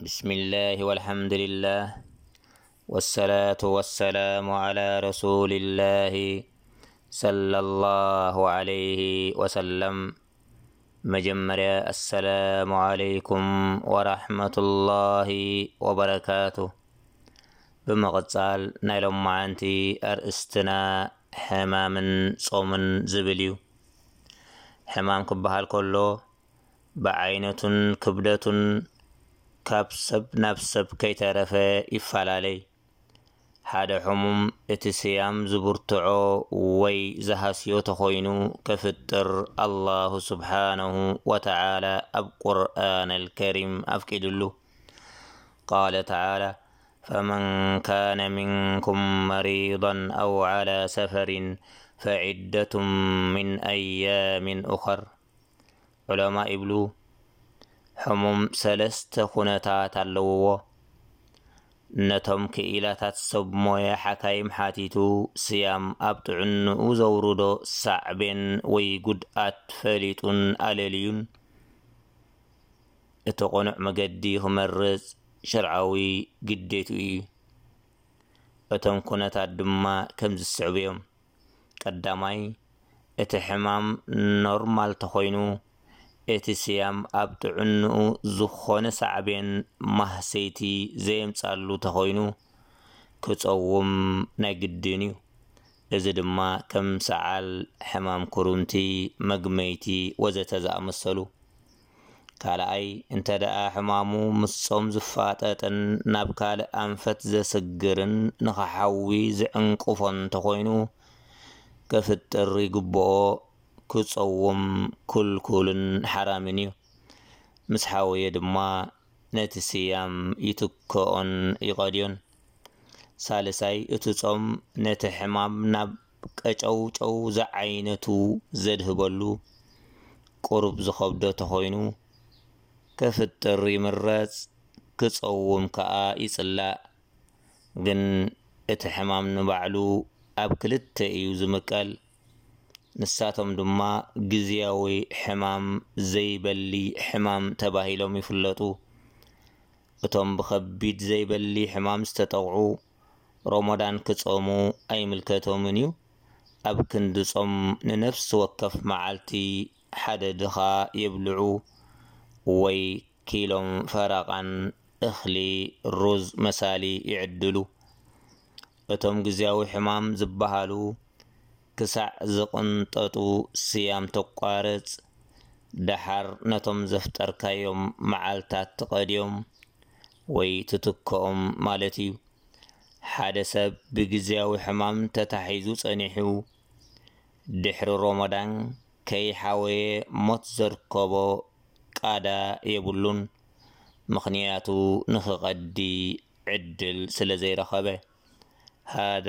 ብስሚላህ ወልሓምዱሊላህ ወሰላቱ ወሰላሙ ዓላ ረሱሊላሂ ሰለላሁ ዓለይሂ ወሰለም። መጀመርያ ኣሰላሙ ዓለይኩም ወራሕመቱላሂ ወበረካቱ። ብምቕጻል ናይ ሎማዓንቲ ኣርእስትና ሕማምን ጾምን ዝብል እዩ። ሕማም ክበሃል ከሎ ብዓይነቱን ክብደቱን ካብ ሰብ ናብ ሰብ ከይተረፈ ይፈላለይ። ሓደ ሕሙም እቲ ስያም ዝብርትዖ ወይ ዝሃስዮ ተኾይኑ ከፍጥር ኣላሁ ስብሓነሁ ወተዓላ ኣብ ቁርኣነል ከሪም ኣፍቂድሉ። ቃለ ተዓላ ፈመን ካነ ሚንኩም መሪደን ኣው ዓላ ሰፈሪን ፈዒደቱም ሚን ኣያሚን ኡኸር። ዑለማ ይብሉ ሕሙም ሰለስተ ኩነታት ኣለውዎ። ነቶም ክኢላታት ሰብ ሞያ ሓካይም ሓቲቱ ስያም ኣብ ጥዕንኡ ዘውርዶ ሳዕቤን ወይ ጉድኣት ፈሊጡን ኣለልዩን እቲ ቅኑዕ መገዲ ክመርጽ ሸርዓዊ ግዴትኡ እዩ። እቶም ኩነታት ድማ ከምዚ ዝስዕቡ እዮም። ቀዳማይ፣ እቲ ሕማም ኖርማል ተኾይኑ፣ እቲ ስያም ኣብ ጥዕንኡ ዝኾነ ሳዕቤን፣ ማህሰይቲ፣ ዘየምጽኣሉ ተኾይኑ፣ ክጸውም ናይ ግድን እዩ። እዚ ድማ ከም ሰዓል፣ ሕማም ኩርምቲ፣ መግመይቲ ወዘተ ዝኣመሰሉ ካልኣይ እንተደኣ ሕማሙ ምስ ጾም ዝፋጠጥን ናብ ካልእ ኣንፈት ዘስግርን ንኽሓዊ ዝዕንቅፎን ተኾይኑ ከፍጥር ይግብኦ ክጸውም ክልኩልን ሓራምን እዩ። ምስ ሓወየ ድማ ነቲ ስያም ይትከኦን ይቐድዮን። ሳልሳይ እቲ ጾም ነቲ ሕማም ናብ። ቀጨውጨው ዝዓይነቱ ዘድህበሉ ቁሩብ ዝኸብዶ ተኾይኑ ከፍጥር ይምረጽ ክጸውም ከኣ ይጽላእ ግን እቲ ሕማም ንባዕሉ ኣብ ክልተ እዩ ዝምቀል ንሳቶም ድማ ግዝያዊ ሕማም ዘይበሊ ሕማም ተባሂሎም ይፍለጡ እቶም ብኸቢድ ዘይበሊ ሕማም ዝተጠቕዑ ሮሞዳን ክጾሙ ኣይምልከቶምን እዩ። ኣብ ክንዲ ጾም ንነፍሲ ወከፍ መዓልቲ ሓደ ድኻ የብልዑ ወይ ኪሎም ፈረቓን እኽሊ ሩዝ መሳሊ ይዕድሉ። እቶም ግዝያዊ ሕማም ዝበሃሉ ክሳዕ ዝቕንጠጡ ስያም ተቋርጽ፣ ደሓር ነቶም ዘፍጠርካዮም መዓልታት ትቐድዮም ወይ ትትክኦም ማለት እዩ። ሓደ ሰብ ብግዝያዊ ሕማም ተታሒዙ ጸኒሑ ድሕሪ ሮሞዳን ከይሓወየ ሞት ዘርከቦ ቃዳ የብሉን፣ ምኽንያቱ ንኽቐዲ ዕድል ስለዘይረኸበ። ሃዳ